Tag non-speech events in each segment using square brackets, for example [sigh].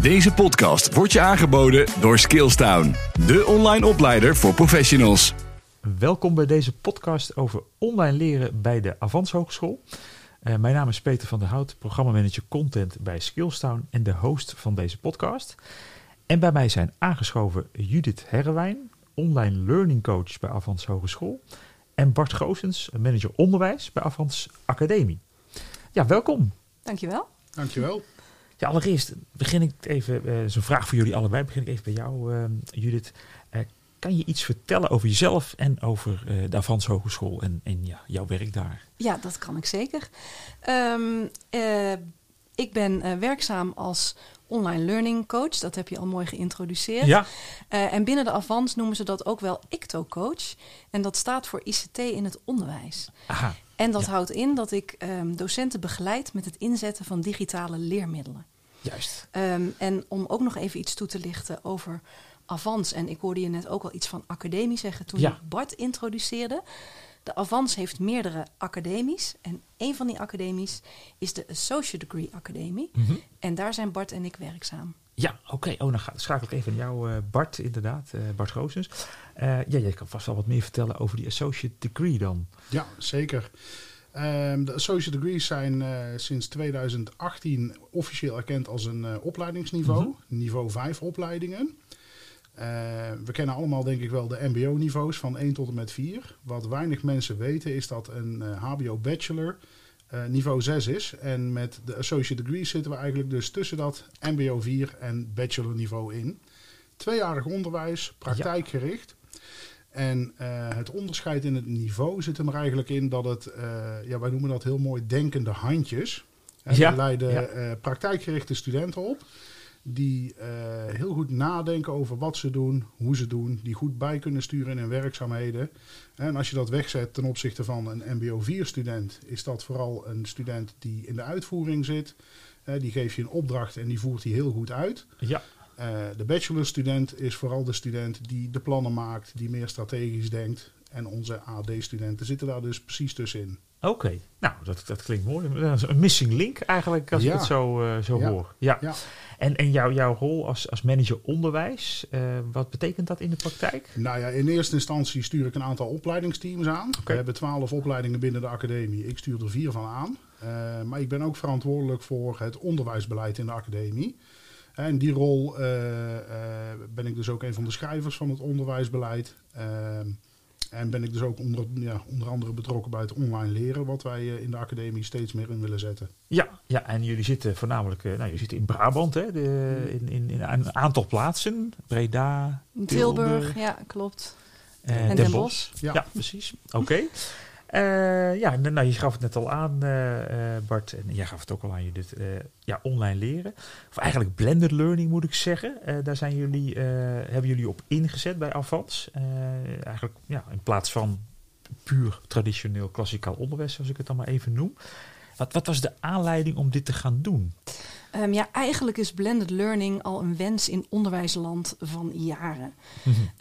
Deze podcast wordt je aangeboden door Skillstown, de online opleider voor professionals. Welkom bij deze podcast over online leren bij de Avans Hogeschool. Uh, mijn naam is Peter van der Hout, programmamanager content bij Skillstown en de host van deze podcast. En bij mij zijn aangeschoven Judith Herrewijn, online learning coach bij Avans Hogeschool. En Bart Goosens, manager onderwijs bij Avans Academie. Ja, welkom. Dankjewel. Dankjewel. Ja, allereerst begin ik even, uh, zo'n vraag voor jullie allebei, begin ik even bij jou, uh, Judith. Uh, kan je iets vertellen over jezelf en over de Avans Hogeschool en, en ja, jouw werk daar? Ja, dat kan ik zeker. Um, ik ben werkzaam als online learning coach. Dat heb je al mooi geïntroduceerd. Ja. Uh, en binnen de Avans noemen ze dat ook wel ICTO coach. En dat staat voor ICT in het onderwijs. Aha. En dat ja. houdt in dat ik um, docenten begeleid met het inzetten van digitale leermiddelen. Juist. Um, en om ook nog even iets toe te lichten over Avans. En ik hoorde je net ook al iets van academie zeggen toen Ja. je Bart introduceerde. De Avans heeft meerdere academies. En een van die academies is de Associate Degree Academie. Mhm. En daar zijn Bart en ik werkzaam. Ja, oké. Oh, dan ga, schakel ik even naar jou, uh, Bart, inderdaad. Uh, Bart Goosens. Uh, ja, jij kan vast wel wat meer vertellen over die Associate Degree dan. Ja, zeker. Um, de Associate Degrees zijn uh, sinds 2018 officieel erkend als een uh, opleidingsniveau. Mhm. Niveau 5 opleidingen. Uh, we kennen allemaal denk ik wel de mbo-niveaus van 1 tot en met 4. Wat weinig mensen weten is dat een hbo-bachelor uh, niveau 6 is. En met de associate degree zitten we eigenlijk dus tussen dat mbo 4 en bachelor niveau in. Tweejarig onderwijs, praktijkgericht. Ja. En uh, het onderscheid in het niveau zit hem er eigenlijk in dat het, uh, ja, wij noemen dat heel mooi denkende handjes. En Ja. We leiden Ja. uh, praktijkgerichte studenten op. Die heel goed nadenken over wat ze doen, hoe ze doen. Die goed bij kunnen sturen in hun werkzaamheden. En als je dat wegzet ten opzichte van een MBO 4 student, is dat vooral een student die in de uitvoering zit. die geeft je een opdracht en die voert die heel goed uit. Ja. Uh, de bachelorstudent is vooral de student die de plannen maakt, die meer strategisch denkt. En onze AD-studenten zitten daar dus precies tussenin. Oké, okay. nou dat, dat klinkt mooi. Dat is een missing link eigenlijk, als Ja. ik het zo, uh, zo Ja. hoor. Ja. Ja. En, en jouw jouw rol als, als manager onderwijs, uh, wat betekent dat in de praktijk? Nou ja, in eerste instantie stuur ik een aantal opleidingsteams aan. We hebben twaalf opleidingen binnen de academie. Ik stuur er vier van aan. Maar ik ben ook verantwoordelijk voor het onderwijsbeleid in de academie. En die rol uh, uh, ben ik dus ook een van de schrijvers van het onderwijsbeleid. Uh, en ben ik dus ook onder, ja, onder andere betrokken bij het online leren, wat wij uh, in de academie steeds meer in willen zetten. Ja, ja en jullie zitten voornamelijk nou, jullie zitten in Brabant, hè, de, in, in, in een aantal plaatsen. Breda, Tilburg, Tilburg ja, klopt. Uh, en Den Bosch. Ja. ja. precies. Oké. Okay. Uh, ja, nou, je gaf het net al aan, uh, uh, Bart, en jij gaf het ook al aan, Judith. ja, online leren. Of eigenlijk blended learning moet ik zeggen. daar zijn jullie, hebben jullie op ingezet bij Avans. eigenlijk ja, in plaats van puur traditioneel klassikaal onderwijs, zoals ik het dan maar even noem. Wat, wat was de aanleiding om dit te gaan doen? Um, ja, eigenlijk is blended learning al een wens in onderwijsland van jaren.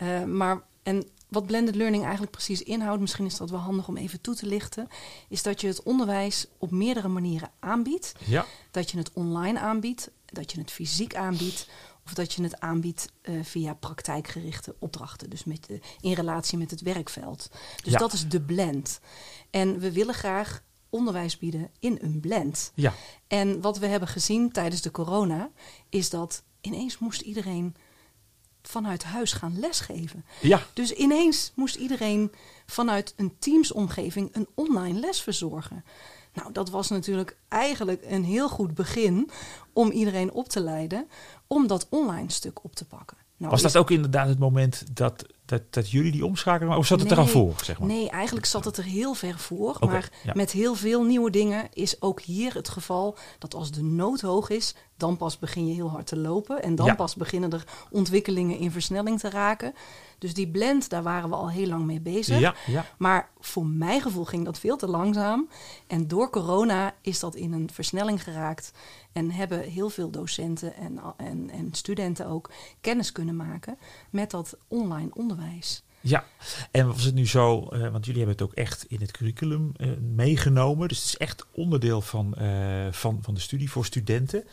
Uh, maar en wat blended learning eigenlijk precies inhoudt, misschien is dat wel handig om even toe te lichten, is dat je het onderwijs op meerdere manieren aanbiedt. Ja. Dat je het online aanbiedt, dat je het fysiek aanbiedt, of dat je het aanbiedt uh, via praktijkgerichte opdrachten, dus met, uh, in relatie met het werkveld. Dus Ja. dat is de blend. En we willen graag onderwijs bieden in een blend. Ja. En wat we hebben gezien tijdens de corona, is dat ineens moest iedereen vanuit huis gaan lesgeven. Ja. Dus ineens moest iedereen vanuit een teamsomgeving een online les verzorgen. Nou, dat was natuurlijk eigenlijk een heel goed begin om iedereen op te leiden om dat online stuk op te pakken. Nou, Was dat ook inderdaad het moment dat, dat, dat jullie die omschakeling waren? Of zat het er al voor, zeg maar? Nee, eigenlijk zat het er heel ver voor. Maar ja. met heel veel nieuwe dingen is ook hier het geval dat als de nood hoog is, dan pas begin je heel hard te lopen. En dan Ja. pas beginnen er ontwikkelingen in versnelling te raken. Dus die blend, daar waren we al heel lang mee bezig. Ja, ja. Maar voor mijn gevoel ging dat veel te langzaam. En door corona is dat in een versnelling geraakt. En hebben heel veel docenten en, en, en studenten ook kennis kunnen maken met dat online onderwijs. Ja, en was het nu zo, eh, want jullie hebben het ook echt in het curriculum eh, meegenomen. Dus het is echt onderdeel van, eh, van, van de studie voor studenten.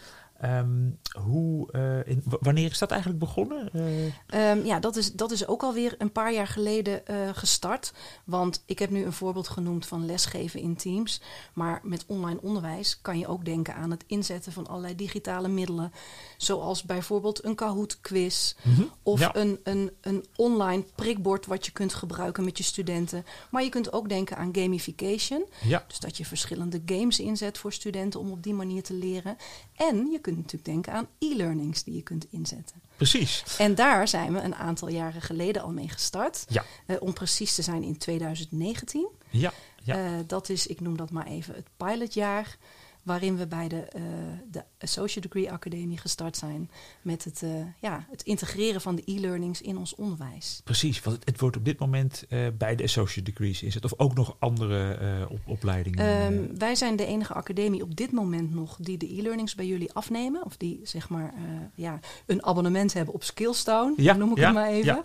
Ehm, hoe, eh, in, wanneer is dat eigenlijk begonnen? Eh, Ehm, ja, dat is, dat is ook alweer een paar jaar geleden eh, gestart. Want ik heb nu een voorbeeld genoemd van lesgeven in Teams. Maar met online onderwijs kan je ook denken aan het inzetten van allerlei digitale middelen. Zoals bijvoorbeeld een Kahoot-quiz. Of Ja. een, een, een online prikbord wat je kunt gebruiken met je studenten. Maar je kunt ook denken aan gamification. ja, Dus dat je verschillende games inzet voor studenten om op die manier te leren. En je kunt natuurlijk denken aan e-learnings die je kunt inzetten. precies. En daar zijn we een aantal jaren geleden al mee gestart. Ja, Eh, om precies te zijn in 2019. ja, ja. Eh, dat is, ik noem dat maar even, het pilotjaar. Waarin we bij de, eh, de Associate Degree Academie gestart zijn. Met het, eh, ja, het integreren van de e-learnings in ons onderwijs. Precies, want het, het wordt op dit moment eh, bij de associate degrees is het, of ook nog andere op, opleidingen. eh, Ehm, wij zijn de enige academie op dit moment nog die de e-learnings bij jullie afnemen. Of die zeg maar ja, een abonnement hebben op Skillstown, Ja, noem ik ja, het maar even. ja.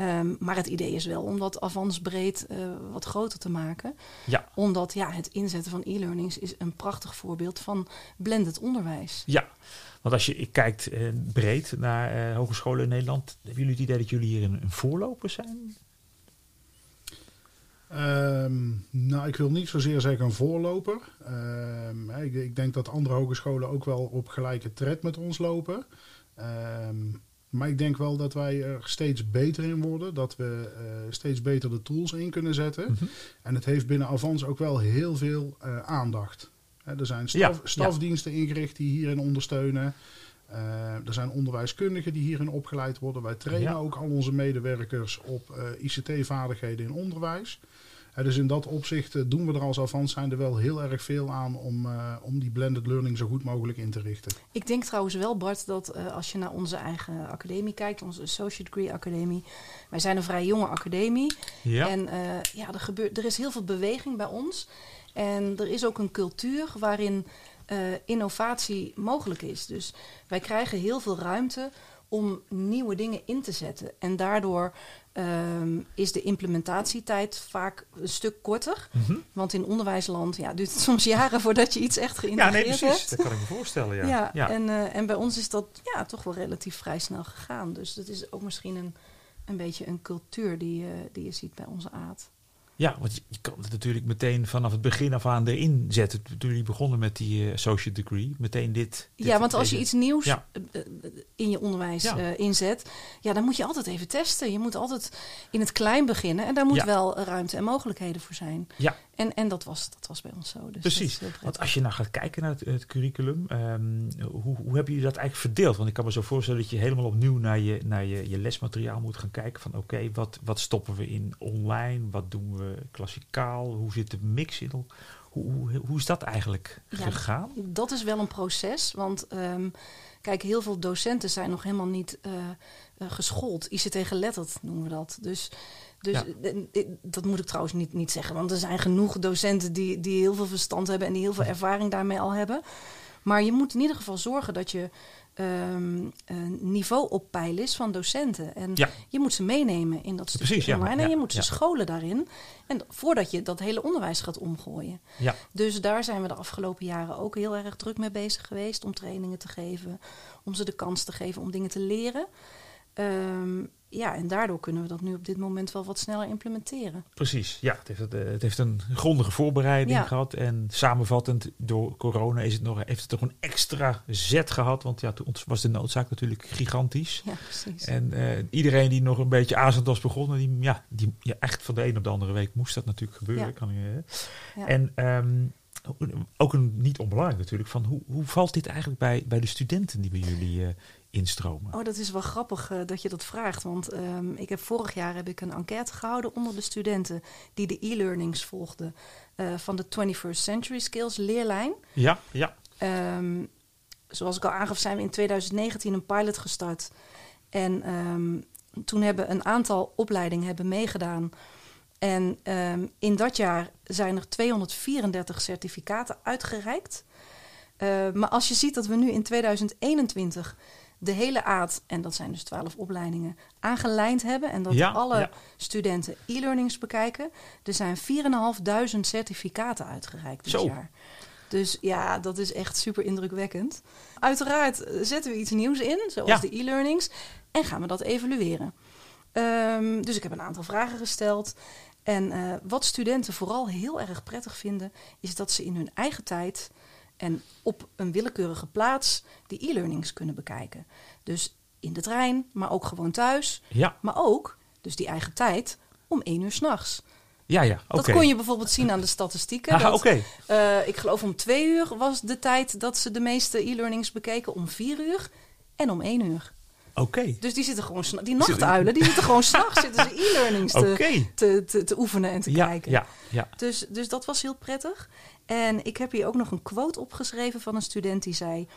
Ehm, maar het idee is wel om dat avans breed eh, wat groter te maken. ja, Omdat ja, het inzetten van e-learnings is een prachtig voorbeeld van blended onderwijs. ja, want als je kijkt eh, breed naar eh, hogescholen in Nederland, hebben jullie het idee dat jullie hier een, een voorloper zijn? Ehm, nou, ik wil niet zozeer zeggen een voorloper. Ehm, ik, ik denk dat andere hogescholen ook wel op gelijke tred met ons lopen. Ehm, maar ik denk wel dat wij er steeds beter in worden. Dat we eh, steeds beter de tools in kunnen zetten. Mhm. En het heeft binnen Avans ook wel heel veel eh, aandacht. Hè, er zijn staf, Ja, stafdiensten ingericht die hierin ondersteunen. Eh, er zijn onderwijskundigen die hierin opgeleid worden. Wij trainen Ja. ook al onze medewerkers op ICT-vaardigheden in onderwijs. Dus in dat opzicht eh, doen we er als Avans zijn er wel heel erg veel aan om, eh, om die blended learning zo goed mogelijk in te richten. Ik denk trouwens wel, Bart, dat eh, als je naar onze eigen academie kijkt, onze Associate Degree Academie. Wij zijn een vrij jonge academie. Ja, En eh, ja, er, gebeurt, er is heel veel beweging bij ons. En er is ook een cultuur waarin eh, innovatie mogelijk is. Dus wij krijgen heel veel ruimte om nieuwe dingen in te zetten. En daardoor ehm, is de implementatietijd vaak een stuk korter. Mhm. Want in onderwijsland ja, duurt het [laughs] soms jaren voordat je iets echt ja geïntegreerd nee, precies. hebt. Dat kan ik me voorstellen. Ja, Ja, ja. En, eh, en bij ons is dat ja, toch wel relatief vrij snel gegaan. Dus dat is ook misschien een, een beetje een cultuur die, je die je ziet bij onze aard. Ja, want je, je kan het natuurlijk meteen vanaf het begin af aan erin zetten. Toen jullie begonnen met die eh, associate degree, meteen dit. dit- Ja, want als je iets nieuws Ja. eh, eh, in je onderwijs Ja. inzet, ja, dan moet je altijd even testen. Je moet altijd in het klein beginnen en daar moet Ja. wel ruimte en mogelijkheden voor zijn. Ja. En, en dat, was, dat was bij ons zo. Dus Precies. Want als je nou gaat kijken naar het, het curriculum, ehm, hoe, hoe hebben jullie dat eigenlijk verdeeld? Want ik kan me zo voorstellen dat je helemaal opnieuw naar je, naar je, je lesmateriaal moet gaan kijken. Van oké, wat, wat stoppen we in online? Wat doen we klassikaal? Hoe zit de mix in? Hoe, hoe, hoe is dat eigenlijk Ja, gegaan? Dat is wel een proces, want ehm, kijk, heel veel docenten zijn nog helemaal niet eh, eh, geschoold, ICT geletterd noemen we dat. Dus, dus Ja. eh, dat moet ik trouwens niet, niet zeggen, want er zijn genoeg docenten die, die heel veel verstand hebben en die heel veel ervaring daarmee al hebben. Maar je moet in ieder geval zorgen dat je ehm, niveau op peil is van docenten. En Ja. je moet ze meenemen in dat stukje Precies, ja. online en je moet ze scholen daarin. En voordat je dat hele onderwijs gaat omgooien. Ja, Dus daar zijn we de afgelopen jaren ook heel erg druk mee bezig geweest om trainingen te geven, om ze de kans te geven om dingen te leren. Ehm, ja, en daardoor kunnen we dat nu op dit moment wel wat sneller implementeren. precies. Ja, het heeft, het heeft een grondige voorbereiding Ja. gehad. En samenvattend, door corona is het nog, heeft het toch een extra zet gehad. Want ja, toen was de noodzaak natuurlijk gigantisch. Ja, precies. En eh, iedereen die nog een beetje aarzelend was begonnen, die, ja, die ja, echt van de een op de andere week moest dat natuurlijk gebeuren. Ja. Kan je, Ja. En ehm, ook een, niet onbelangrijk natuurlijk, van hoe, hoe valt dit eigenlijk bij, bij de studenten die bij jullie eh, instromen? Oh, dat is wel grappig eh, dat je dat vraagt. Want ehm, ik heb vorig jaar heb ik een enquête gehouden onder de studenten die de e-learnings volgden eh, van de 21st Century Skills leerlijn. Ja, ja. Ehm, zoals ik al aangaf, zijn we in 2019 een pilot gestart. En ehm, toen hebben een aantal opleidingen hebben meegedaan. En ehm, in dat jaar zijn er 234 certificaten uitgereikt. Eh, maar als je ziet dat we nu in 2021 de hele aard, en dat zijn dus 12 opleidingen, aangelijnd hebben. En dat Ja, alle ja. studenten e-learnings bekijken. Er zijn 4.500 certificaten uitgereikt dit Zo. jaar. Dus ja, dat is echt super indrukwekkend. Uiteraard zetten we iets nieuws in, zoals Ja. de e-learnings, en gaan we dat evalueren. Ehm, dus ik heb een aantal vragen gesteld. En eh, wat studenten vooral heel erg prettig vinden, is dat ze in hun eigen tijd en op een willekeurige plaats die e-learnings kunnen bekijken. Dus in de trein, maar ook gewoon thuis. Ja, Maar ook, dus die eigen tijd, om één uur s'nachts. ja, ja. Dat kon je bijvoorbeeld zien aan de statistieken. [laughs] Dat, oké. eh, ik geloof om twee uur was de tijd dat ze de meeste e-learnings bekeken. Om vier uur en om één uur. Oké. Dus die zitten gewoon, die nachtuilen, die zitten gewoon s'nachts [laughs] zitten ze e-learnings te, te, te, te oefenen en te Ja, kijken. ja, ja. Dus, dus dat was heel prettig. En ik heb hier ook nog een quote opgeschreven van een student die zei: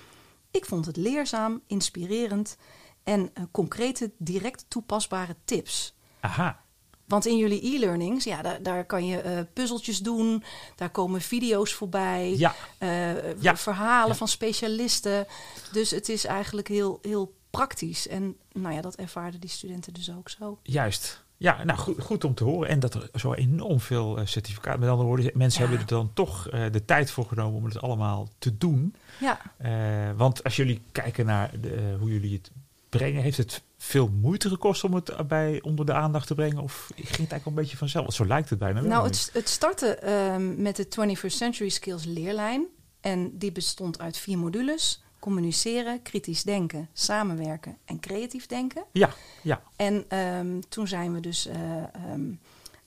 Ik vond het leerzaam, inspirerend en eh, concrete, direct toepasbare tips. Aha. Want in jullie e-learnings, ja, daar, daar kan je eh, puzzeltjes doen, daar komen video's voorbij, Ja, eh, Ja. verhalen Ja. van specialisten. Dus het is eigenlijk heel, heel praktisch. En nou ja, dat ervaarden die studenten dus ook zo. juist. Ja, nou goed, goed om te horen. En dat er zo enorm veel eh, certificaten. Met andere woorden, mensen Ja. hebben er dan toch eh, de tijd voor genomen om het allemaal te doen. Ja, Eh, want als jullie kijken naar de, hoe jullie het brengen, heeft het veel moeite gekost om het bij onder de aandacht te brengen? Of ging het eigenlijk een beetje vanzelf? Want zo lijkt het bijna wel. nou, het, het startte ehm, met de 21st Century Skills leerlijn. En die bestond uit vier modules. Communiceren, kritisch denken, samenwerken en creatief denken. Ja, ja. En ehm, toen zijn we dus eh, ehm,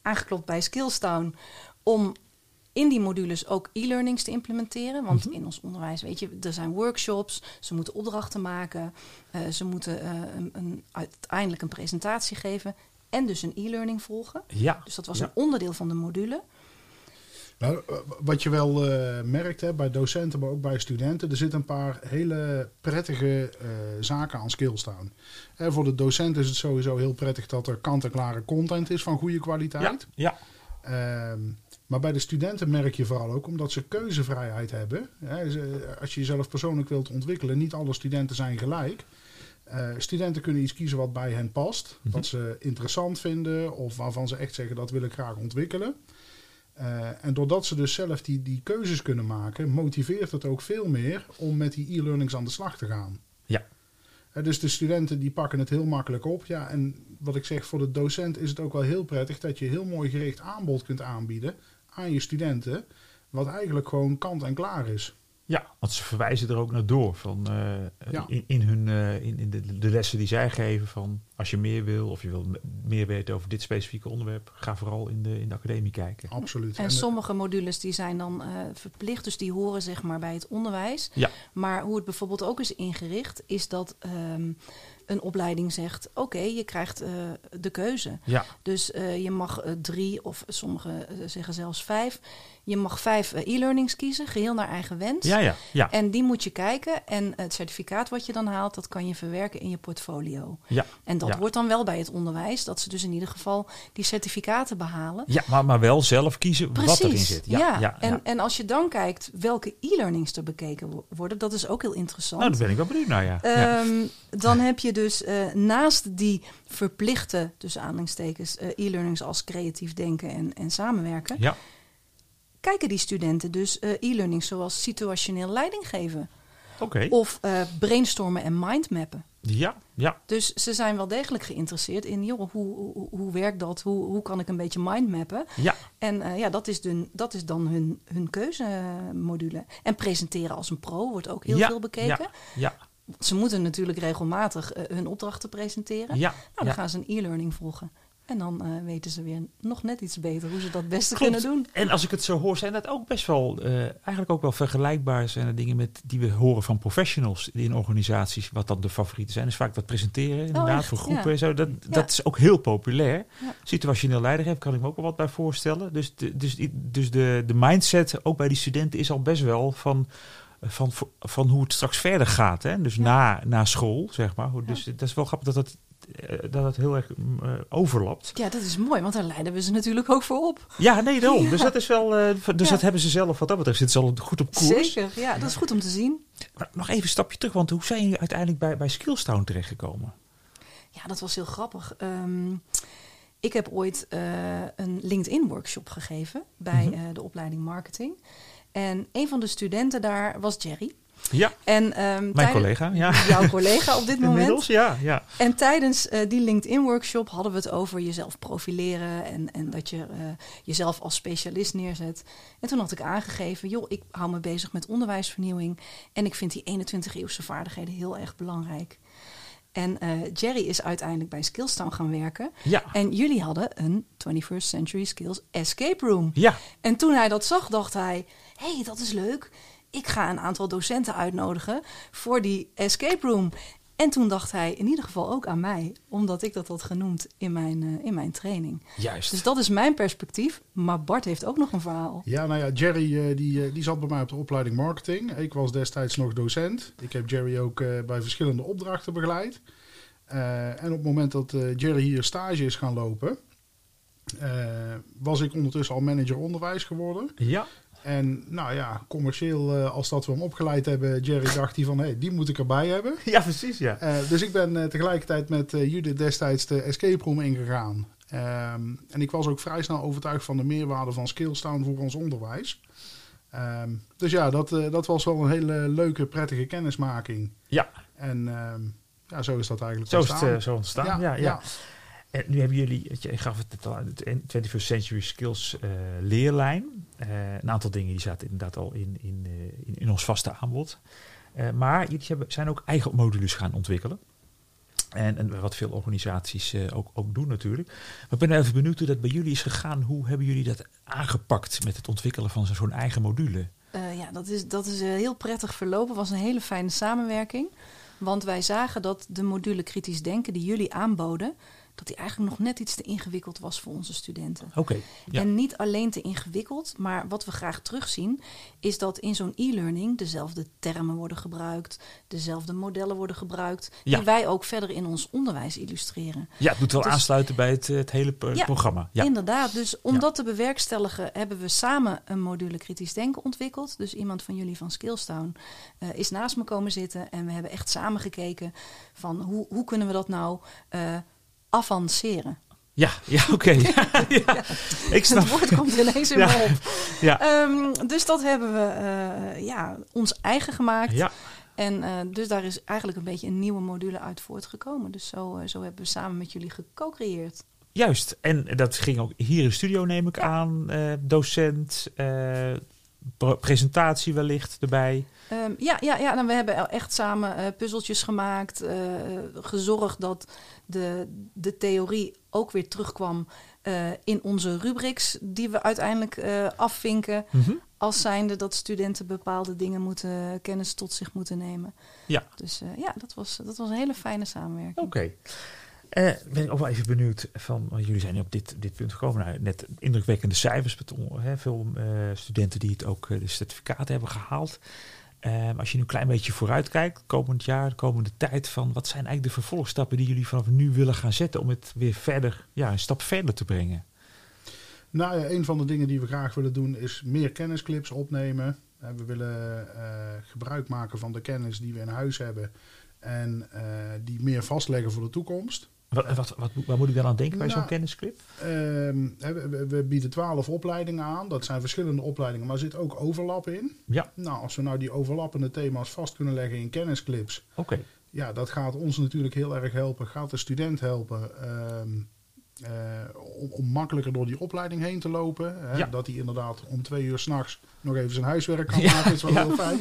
aangeklopt bij Skillstown om in die modules ook e-learnings te implementeren. Want Mhm. in ons onderwijs, weet je, er zijn workshops, ze moeten opdrachten maken, eh, ze moeten eh, een, een, uiteindelijk een presentatie geven en dus een e-learning volgen. Ja, Dus dat was Ja. een onderdeel van de module. Nou, eh, wat je wel eh, merkt hè, bij docenten, maar ook bij studenten, er zitten een paar hele prettige eh, zaken aan Skillstown. Hè, voor de docent is het sowieso heel prettig dat er kant-en-klare content is van goede kwaliteit. ja. Ehm, maar bij de studenten merk je vooral ook omdat ze keuzevrijheid hebben. Hè, ze- als je jezelf persoonlijk wilt ontwikkelen, niet alle studenten zijn gelijk. Studenten kunnen iets kiezen wat bij hen past, Mhm. wat ze interessant vinden of waarvan ze echt zeggen dat wil ik graag ontwikkelen. Eh, en doordat ze dus zelf die, die keuzes kunnen maken, motiveert het ook veel meer om met die e-learnings aan de slag te gaan. Ja. Dus de studenten die pakken het heel makkelijk op. Ja, en wat ik zeg, voor de docent is het ook wel heel prettig dat je heel mooi gericht aanbod kunt aanbieden aan je studenten. Wat eigenlijk gewoon kant en klaar is. Ja, want ze verwijzen er ook naar door van, eh, Ja. in, in, hun, eh, in, in de, de lessen die zij geven. Van als je meer wil of je wil meer weten over dit specifieke onderwerp, ga vooral in de, in de academie kijken. Absoluut. En En, sommige modules die zijn dan eh, verplicht, dus die horen zeg maar bij het onderwijs. Ja. Maar hoe het bijvoorbeeld ook is ingericht, is dat ehm, een opleiding zegt: oké, je krijgt eh, de keuze. Ja, Dus eh, je mag eh, drie of sommigen zeggen zelfs vijf. Je mag vijf e-learnings kiezen, geheel naar eigen wens. ja, ja. ja. En die moet je kijken. En het certificaat wat je dan haalt, dat kan je verwerken in je portfolio. Ja, En dat Ja. wordt dan wel bij het onderwijs, dat ze dus in ieder geval die certificaten behalen. ja maar, maar wel zelf kiezen wat erin zit. ja. Ja, ja, En, ja. en als je dan kijkt welke e-learnings er bekeken wo- worden, dat is ook heel interessant. Nou, daar ben ik wel benieuwd naar, ja. ja. Ehm, dan heb je dus eh, naast die verplichte, tussen aanhalingstekens, eh, e-learnings als creatief denken en, en samenwerken, ja. kijken die studenten dus eh, e-learnings zoals situationeel leiding geven. Of brainstormen en mindmappen. Ja, ja. Dus ze zijn wel degelijk geïnteresseerd in, joh, hoe, hoe, hoe werkt dat? Hoe, hoe kan ik een beetje mindmappen? Ja, En ja, dat is, dun, dat is dan hun, hun keuzemodule. En presenteren als een pro wordt ook heel Ja, veel bekeken. ja, Ze moeten natuurlijk regelmatig eh, hun opdrachten presenteren. ja. Nou, dan ja. gaan ze een e-learning volgen. En dan eh, weten ze weer nog net iets beter hoe ze dat beste Klopt. kunnen doen. En als ik het zo hoor, zijn dat ook best wel, eh, eigenlijk ook wel vergelijkbaar zijn er dingen met die we horen van professionals in organisaties, wat dan de favorieten zijn. is vaak dat presenteren, inderdaad, Oh, echt? voor groepen Ja. en zo. Dat, Ja. dat is ook heel populair. Ja. Situationeel leiderschap kan ik me ook wel wat bij voorstellen. Dus, de, dus, dus de, de mindset, ook bij die studenten, is al best wel van, van, van hoe het straks verder gaat. Hè? Dus Ja. na, na school, zeg maar. Dus dat is wel grappig dat het, eh, dat het heel erg mm, eh, overlapt. Ja, dat is mooi, want daar leiden we ze natuurlijk ook voor op. Ja, nee, daarom. [laughs] Ja. Dus dat is wel. eh, dus dat hebben ze zelf wat dat betreft. Zitten ze al goed op koers. Zeker, ja, dat is goed om te zien. Maar nog even een stapje terug, want hoe zijn jullie uiteindelijk bij, bij Skillstown terechtgekomen? Ja, dat was heel grappig. Ehm, ik heb ooit eh, een LinkedIn-workshop gegeven bij Mhm. eh, de opleiding marketing. En een van de studenten daar was Jerry. Ja, En, ehm, mijn tijden- collega. Ja. Jouw collega op dit [laughs] moment. Inmiddels, ja. ja. En tijdens eh, die LinkedIn-workshop hadden we het over jezelf profileren en, en dat je eh, jezelf als specialist neerzet. En toen had ik aangegeven, joh, ik hou me bezig met onderwijsvernieuwing en ik vind die 21-eeuwse vaardigheden heel erg belangrijk. En eh, Jerry is uiteindelijk bij Skillstown gaan werken. Ja. En jullie hadden een 21st Century Skills Escape Room. Ja, En toen hij dat zag, dacht hij: hé, hey, dat is leuk. Ik ga een aantal docenten uitnodigen voor die escape room. En toen dacht hij in ieder geval ook aan mij, omdat ik dat had genoemd in mijn, eh, in mijn training. juist. Dus dat is mijn perspectief. Maar Bart heeft ook nog een verhaal. Ja, nou ja, Jerry eh, die, eh, die zat bij mij op de opleiding marketing. Ik was destijds nog docent. Ik heb Jerry ook eh, bij verschillende opdrachten begeleid. Eh, en op het moment dat eh, Jerry hier stage is gaan lopen, eh, was ik ondertussen al manager onderwijs geworden. Ja, En nou ja, commercieel, eh, als dat we hem opgeleid hebben, Jerry dacht hij van, hé, hey, die moet ik erbij hebben. [laughs] ja precies, ja. Eh, dus ik ben eh, tegelijkertijd met Judith destijds de escape room ingegaan. Ehm, en ik was ook vrij snel overtuigd van de meerwaarde van Skillstown voor ons onderwijs. Ehm, dus ja, dat, dat was wel een hele leuke, prettige kennismaking. Ja, En ehm, ja, zo is dat eigenlijk zo is het ontstaan. zo ontstaan. Ja, ja, En nu hebben jullie, ik gaf het al de 21st Century Skills eh, leerlijn. Eh, een aantal dingen die zaten inderdaad al in, in, eh, in, ons vaste aanbod. Maar jullie hebben, zijn ook eigen modules gaan ontwikkelen. En, en wat veel organisaties ook, ook doen natuurlijk. Maar ik ben even benieuwd hoe dat bij jullie is gegaan. Hoe hebben jullie dat aangepakt met het ontwikkelen van zo'n eigen module? Ja, dat is, dat is heel prettig verlopen. was een hele fijne samenwerking. Want wij zagen dat de module kritisch denken die jullie aanboden, dat die eigenlijk nog net iets te ingewikkeld was voor onze studenten. Oké, ja. En niet alleen te ingewikkeld, maar wat we graag terugzien, is dat in zo'n e-learning dezelfde termen worden gebruikt, dezelfde modellen worden gebruikt, Ja. die wij ook verder in ons onderwijs illustreren. ja, het moet wel Dus- aansluiten bij het, het hele Ja, programma. Ja. Inderdaad, dus om dat te bewerkstelligen hebben we samen een module kritisch denken ontwikkeld. Dus iemand van jullie van Skillstown eh, is naast me komen zitten en we hebben echt samen gekeken van hoe, hoe kunnen we dat nou eh, avanceren. Ja, ja oké. [laughs] Ja, ja. Ik snap. Het woord komt ineens in Ja. me op. Ja. Ehm, dus dat hebben we eh, ja, ons eigen gemaakt. Ja, En eh, dus daar is eigenlijk een beetje een nieuwe module uit voortgekomen. Dus zo, eh, zo hebben we samen met jullie geco-creëerd. juist. En dat ging ook hier in de studio, neem ik aan. eh, docent, presentatie wellicht erbij. Ehm, ja, ja, ja nou, we hebben el- echt samen eh, puzzeltjes gemaakt. eh, gezorgd dat de, de theorie ook weer terugkwam eh, in onze rubrics. Die we uiteindelijk afvinken. Mhm. Als zijnde dat studenten bepaalde dingen moeten, kennis tot zich moeten nemen. Ja. Dus ja, dat was, dat was een hele fijne samenwerking. Oké. Eh, ben ik ook wel even benieuwd van, jullie zijn op dit, dit punt gekomen. Nou, net indrukwekkende cijfers hè, veel eh, studenten die het ook eh, de certificaten hebben gehaald. Eh, als je nu een klein beetje vooruit kijkt, komend jaar, de komende tijd, van wat zijn eigenlijk de vervolgstappen die jullie vanaf nu willen gaan zetten om het weer verder, ja, een stap verder te brengen? Nou een van de dingen die we graag willen doen is meer kennisclips opnemen. We willen gebruik maken van de kennis die we in huis hebben en die meer vastleggen voor de toekomst. Wat, wat, wat, waar moet ik dan aan denken bij Nou, zo'n kennisclip? Ehm, we, we- bieden twaalf opleidingen aan. Dat zijn verschillende opleidingen, maar er zit ook overlap in. Ja, Nou, als we nou die overlappende thema's vast kunnen leggen in kennisclips, oké. ja, dat gaat ons natuurlijk heel erg helpen. Gaat de student helpen ehm, eh, om, om makkelijker door die opleiding heen te lopen. Hè? Ja. Dat hij inderdaad om twee uur s'nachts nog even zijn huiswerk kan Ja, maken. is wel ja. heel fijn.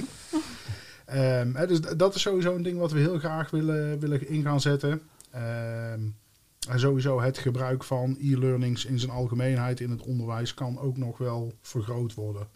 Ehm, hè, dus dat is sowieso een ding wat we heel graag willen, willen in gaan zetten. Ehm, en sowieso het gebruik van e-learnings in zijn algemeenheid in het onderwijs kan ook nog wel vergroot worden.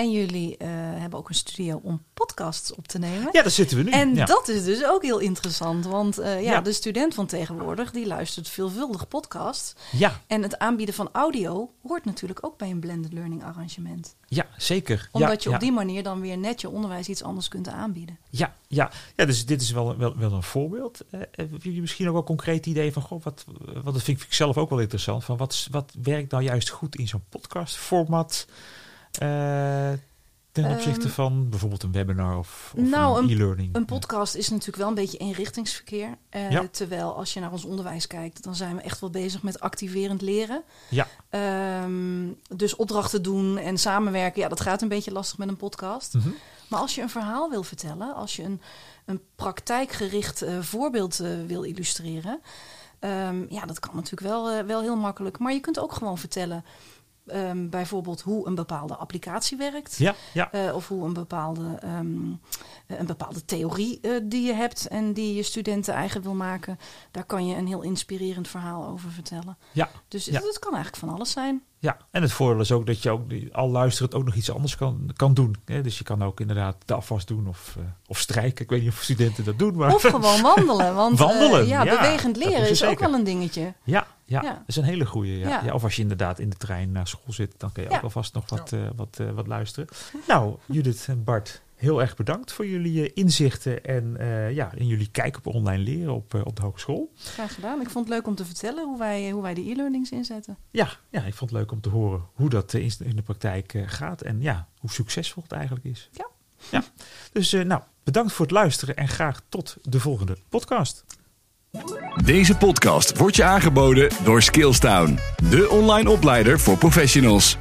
En jullie eh, hebben ook een studio om podcasts op te nemen. Ja, daar zitten we nu. En ja. dat is dus ook heel interessant. Want eh, ja, Ja. de student van tegenwoordig die luistert veelvuldig podcasts. ja, En het aanbieden van audio hoort natuurlijk ook bij een blended learning arrangement. ja, zeker. Omdat ja, je op die manier dan weer net je onderwijs iets anders kunt aanbieden. Ja, ja. ja dus dit is wel, wel, wel een voorbeeld. Eh, hebben jullie misschien ook wel concreet idee van, goh, wat, wat dat vind ik zelf ook wel interessant, van wat, wat werkt nou juist goed in zo'n podcastformat? Eh, ten Ehm, opzichte van bijvoorbeeld een webinar of, of nou, een een- e-learning? Een podcast is natuurlijk wel een beetje eenrichtingsverkeer. Eh, Ja. Terwijl als je naar ons onderwijs kijkt, dan zijn we echt wel bezig met activerend leren. Ja. Ehm, dus opdrachten doen en samenwerken, ja, dat gaat een beetje lastig met een podcast. Mhm. Maar als je een verhaal wil vertellen, als je een, een praktijkgericht eh, voorbeeld wil illustreren, ehm, ja, dat kan natuurlijk wel, wel heel makkelijk. Maar je kunt ook gewoon vertellen, ehm, bijvoorbeeld hoe een bepaalde applicatie werkt. Ja, ja. Eh, of hoe een bepaalde, ehm, eh, een bepaalde theorie eh, die je hebt en die je studenten eigen wil maken. Daar kan je een heel inspirerend verhaal over vertellen. Ja, Dus Ja. het, het kan eigenlijk van alles zijn. Ja, en het voordeel is ook dat je ook al luisterend ook nog iets anders kan, kan doen. Hè? Dus je kan ook inderdaad de afwas doen of, eh, of strijken. Ik weet niet of studenten dat doen, maar Of gewoon wandelen. Want [laughs] Wandelen, ja, ja, bewegend dat leren ze is ook wel een dingetje. ja, ja, Ja. dat is een hele goeie. Ja. Ja. Ja. of als je inderdaad in de trein naar school zit, dan kun je Ja. ook alvast nog wat, eh, wat, eh, wat luisteren. Nou, Judith en Bart, heel erg bedankt voor jullie eh, inzichten en eh, ja, in jullie kijk op online leren op, op de hogeschool. Graag gedaan. Ik vond het leuk om te vertellen hoe wij, hoe wij de e-learnings inzetten. Ja, ja, ik vond het leuk om te horen hoe dat in in de praktijk eh, gaat en ja, hoe succesvol het eigenlijk is. Ja. ja. Dus eh, nou, bedankt voor het luisteren en graag tot de volgende podcast. Deze podcast wordt je aangeboden door Skillstown, de online opleider voor professionals.